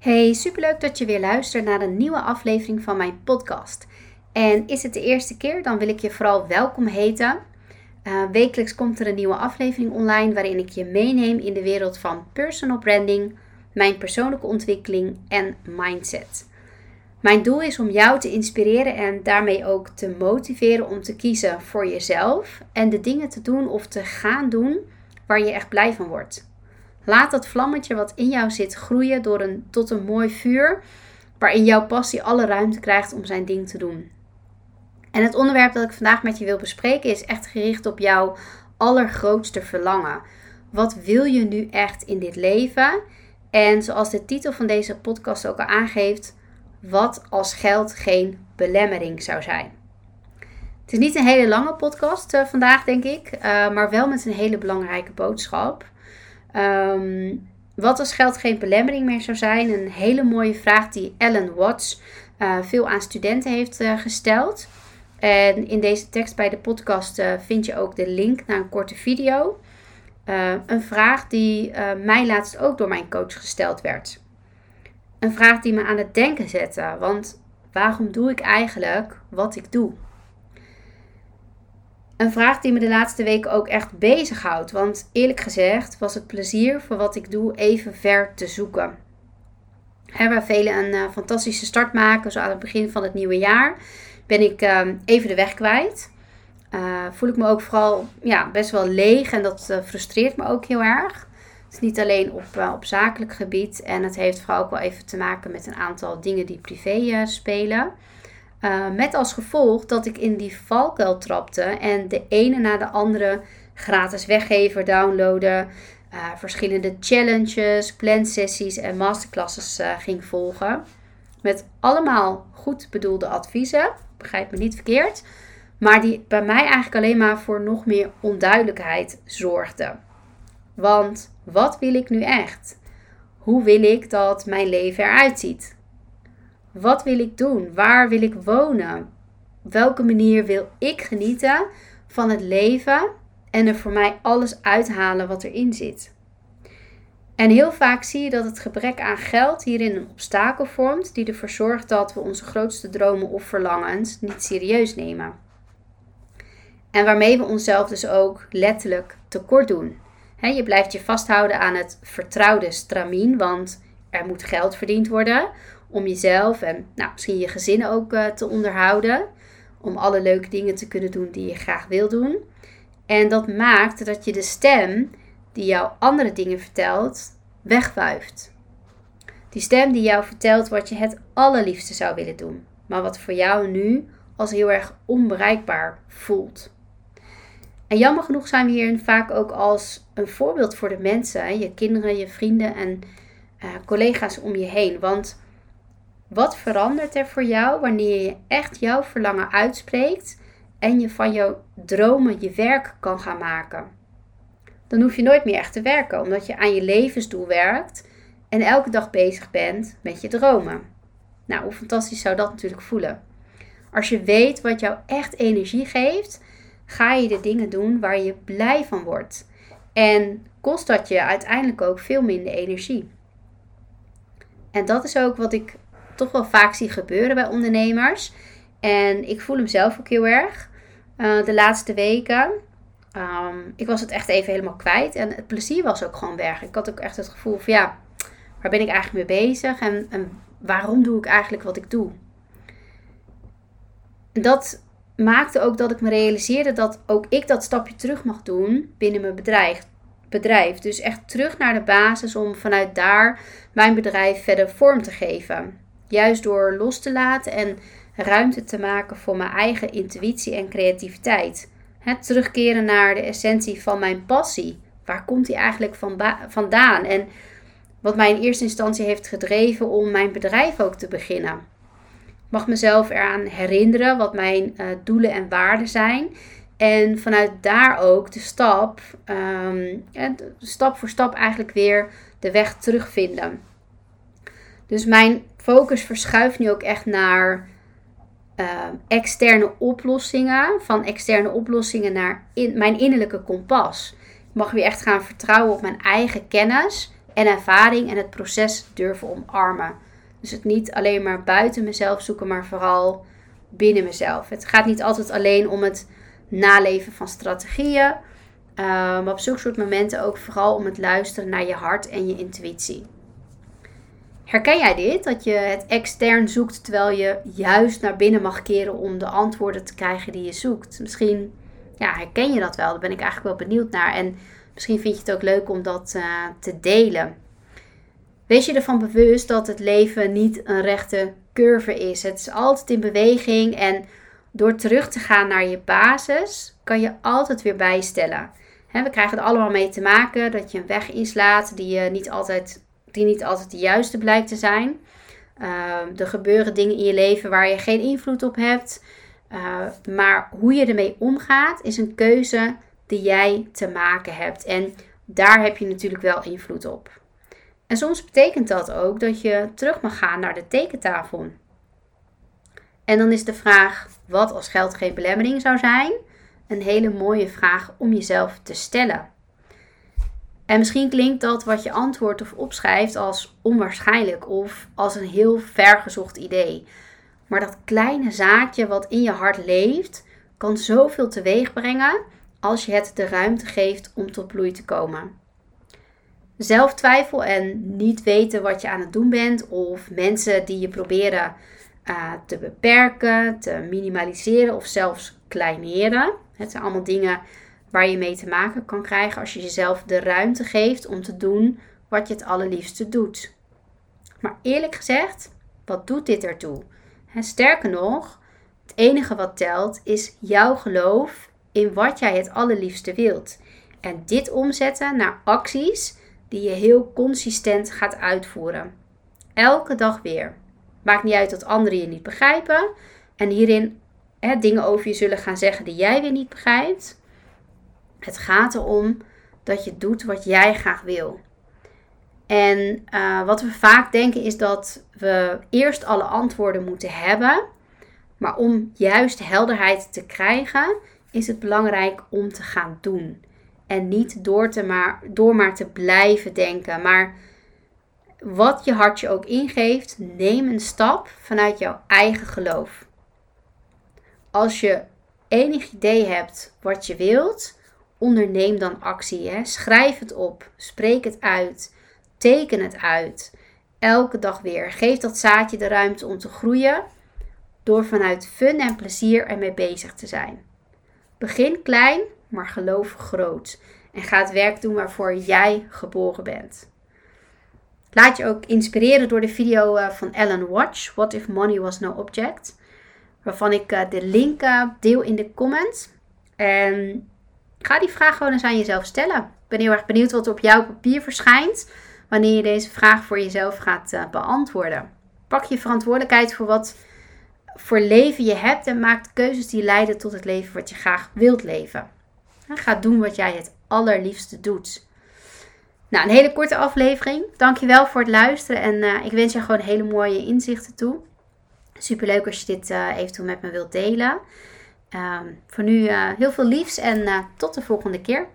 Hey, superleuk dat je weer luistert naar een nieuwe aflevering van mijn podcast. En is het de eerste keer, dan wil ik je vooral welkom heten. Uh, wekelijks komt er een nieuwe aflevering online waarin ik je meeneem in de wereld van personal branding, mijn persoonlijke ontwikkeling en mindset. Mijn doel is om jou te inspireren en daarmee ook te motiveren om te kiezen voor jezelf en de dingen te doen of te gaan doen waar je echt blij van wordt. Laat dat vlammetje wat in jou zit groeien door een, tot een mooi vuur, waarin jouw passie alle ruimte krijgt om zijn ding te doen. En het onderwerp dat ik vandaag met je wil bespreken is echt gericht op jouw allergrootste verlangen. Wat wil je nu echt in dit leven? En zoals de titel van deze podcast ook al aangeeft, wat als geld geen belemmering zou zijn. Het is niet een hele lange podcast uh, vandaag, denk ik, uh, maar wel met een hele belangrijke boodschap. Ehm, wat als geld geen belemmering meer zou zijn? Een hele mooie vraag die Ellen Watts uh, veel aan studenten heeft uh, gesteld. En in deze tekst bij de podcast uh, vind je ook de link naar een korte video. een vraag die mij laatst ook door mijn coach gesteld werd. Een vraag die me aan het denken zette. Want waarom doe ik eigenlijk wat ik doe? Een vraag die me de laatste weken ook echt bezighoudt. Want eerlijk gezegd was het plezier voor wat ik doe even ver te zoeken. Hè, waar velen een uh, fantastische start maken, zo aan het begin van het nieuwe jaar, ben ik uh, even de weg kwijt. Uh, voel ik me ook vooral ja, best wel leeg en dat eh, frustreert me ook heel erg. Het is niet alleen op, op zakelijk gebied en het heeft vooral ook wel even te maken met een aantal dingen die privé spelen. Uh, met als gevolg dat ik in die valkuil trapte en de ene na de andere gratis weggever downloaden, uh, verschillende challenges, plansessies en masterclasses uh, ging volgen. Met allemaal goed bedoelde adviezen, begrijp me niet verkeerd, maar die bij mij eigenlijk alleen maar voor nog meer onduidelijkheid zorgden. Want wat wil ik nu echt? Hoe wil ik dat mijn leven eruit ziet? Wat wil ik doen? Waar wil ik wonen? Welke manier wil ik genieten van het leven en er voor mij alles uithalen wat erin zit? En heel vaak zie je dat het gebrek aan geld hierin een obstakel vormt die ervoor zorgt dat we onze grootste dromen of verlangens niet serieus nemen. En waarmee we onszelf dus ook letterlijk tekort doen. je blijft je vasthouden aan het vertrouwde stramien, want er moet geld verdiend worden om jezelf en nou, misschien je gezin ook uh, te onderhouden. Om alle leuke dingen te kunnen doen die je graag wil doen. En dat maakt dat je de stem die jou andere dingen vertelt, wegwuift. Die stem die jou vertelt wat je het allerliefste zou willen doen, maar wat voor jou nu als heel erg onbereikbaar voelt. En jammer genoeg zijn we hier vaak ook als een voorbeeld voor de mensen, je kinderen, je vrienden en uh, collega's om je heen. Want wat verandert er voor jou wanneer je echt jouw verlangen uitspreekt en je van jouw dromen je werk kan gaan maken? Dan hoef je nooit meer echt te werken, omdat je aan je levensdoel werkt en elke dag bezig bent met je dromen. Nou, hoe fantastisch zou dat natuurlijk voelen? Als je weet wat jou echt energie geeft, ga je de dingen doen waar je blij van wordt. En kost dat je uiteindelijk ook veel minder energie. En dat is ook wat ik toch wel vaak zie gebeuren bij ondernemers. En ik voel hem zelf ook heel erg uh, de laatste weken. Um, ik was het echt even helemaal kwijt. En het plezier was ook gewoon weg. Ik had ook echt het gevoel van ja, waar ben ik eigenlijk mee bezig? En, en waarom doe ik eigenlijk wat ik doe? Dat maakte ook dat ik me realiseerde dat ook ik dat stapje terug mag doen binnen mijn bedrijf. bedrijf. Dus echt terug naar de basis om vanuit daar mijn bedrijf verder vorm te geven. Juist door los te laten en ruimte te maken voor mijn eigen intuïtie en creativiteit. Het terugkeren naar de essentie van mijn passie. Waar komt die eigenlijk van vandaan? En wat mij in eerste instantie heeft gedreven om mijn bedrijf ook te beginnen. Ik mag mezelf eraan herinneren wat mijn uh, doelen en waarden zijn. En vanuit daar ook de stap, um, stap voor stap eigenlijk weer de weg terugvinden. Dus mijn focus verschuift nu ook echt naar uh, externe oplossingen. Van externe oplossingen naar in, mijn innerlijke kompas. Ik mag weer echt gaan vertrouwen op mijn eigen kennis en ervaring en het proces durven omarmen. Dus het niet alleen maar buiten mezelf zoeken, maar vooral binnen mezelf. Het gaat niet altijd alleen om het naleven van strategieën, uh, maar op zulke soort momenten ook vooral om het luisteren naar je hart en je intuïtie. Herken jij dit? Dat je het extern zoekt terwijl je juist naar binnen mag keren om de antwoorden te krijgen die je zoekt. Misschien ja, herken je dat wel. Daar ben ik eigenlijk wel benieuwd naar. En misschien vind je het ook leuk om dat uh, te delen. Wees je ervan bewust dat het leven niet een rechte curve is. Het is altijd in beweging en door terug te gaan naar je basis kan je altijd weer bijstellen. we krijgen er allemaal mee te maken dat je een weg inslaat die, je niet, altijd, die niet altijd de juiste blijkt te zijn. Uh, er gebeuren dingen in je leven waar je geen invloed op hebt. Uh, maar hoe je ermee omgaat is een keuze die jij te maken hebt. En daar heb je natuurlijk wel invloed op. En soms betekent dat ook dat je terug mag gaan naar de tekentafel. En dan is de vraag: wat als geld geen belemmering zou zijn? Een hele mooie vraag om jezelf te stellen. En misschien klinkt dat wat je antwoordt of opschrijft als onwaarschijnlijk of als een heel vergezocht idee. Maar dat kleine zaadje wat in je hart leeft, kan zoveel teweeg brengen als je het de ruimte geeft om tot bloei te komen. Zelftwijfel en niet weten wat je aan het doen bent, of mensen die je proberen uh, te beperken, te minimaliseren of zelfs kleineren. Het zijn allemaal dingen waar je mee te maken kan krijgen als je jezelf de ruimte geeft om te doen wat je het allerliefste doet. Maar eerlijk gezegd, wat doet dit ertoe? sterker nog, het enige wat telt is jouw geloof in wat jij het allerliefste wilt. En dit omzetten naar acties die je heel consistent gaat uitvoeren. Elke dag weer. Maakt niet uit dat anderen je niet begrijpen. En hierin hè, dingen over je zullen gaan zeggen die jij weer niet begrijpt. Het gaat erom dat je doet wat jij graag wil. En uh, wat we vaak denken is dat we eerst alle antwoorden moeten hebben. Maar om juist helderheid te krijgen, is het belangrijk om te gaan doen. En niet door, te maar, door maar te blijven denken. Maar wat je hart je ook ingeeft, neem een stap vanuit jouw eigen geloof. Als je enig idee hebt wat je wilt, onderneem dan actie. Hè? Schrijf het op, spreek het uit, teken het uit. Elke dag weer. Geef dat zaadje de ruimte om te groeien door vanuit fun en plezier ermee bezig te zijn. Begin klein, maar geloof groot. En ga het werk doen waarvoor jij geboren bent. Laat je ook inspireren door de video eh, van Ellen Watch, What If Money Was No Object. Waarvan ik eh, de link eh, deel in de comments. En ga die vraag gewoon eens aan jezelf stellen. Ik ben heel erg benieuwd wat er op jouw papier verschijnt wanneer je deze vraag voor jezelf gaat beantwoorden. Pak je verantwoordelijkheid voor wat voor leven je hebt en maak keuzes die leiden tot het leven wat je graag wilt leven. Ga doen wat jij het allerliefste doet. Nou, een hele korte aflevering. Dankjewel voor het luisteren en uh, ik wens je gewoon hele mooie inzichten toe. Superleuk als je dit uh, eventueel met me wilt delen. Um, voor nu uh, heel veel liefs en tot de volgende keer.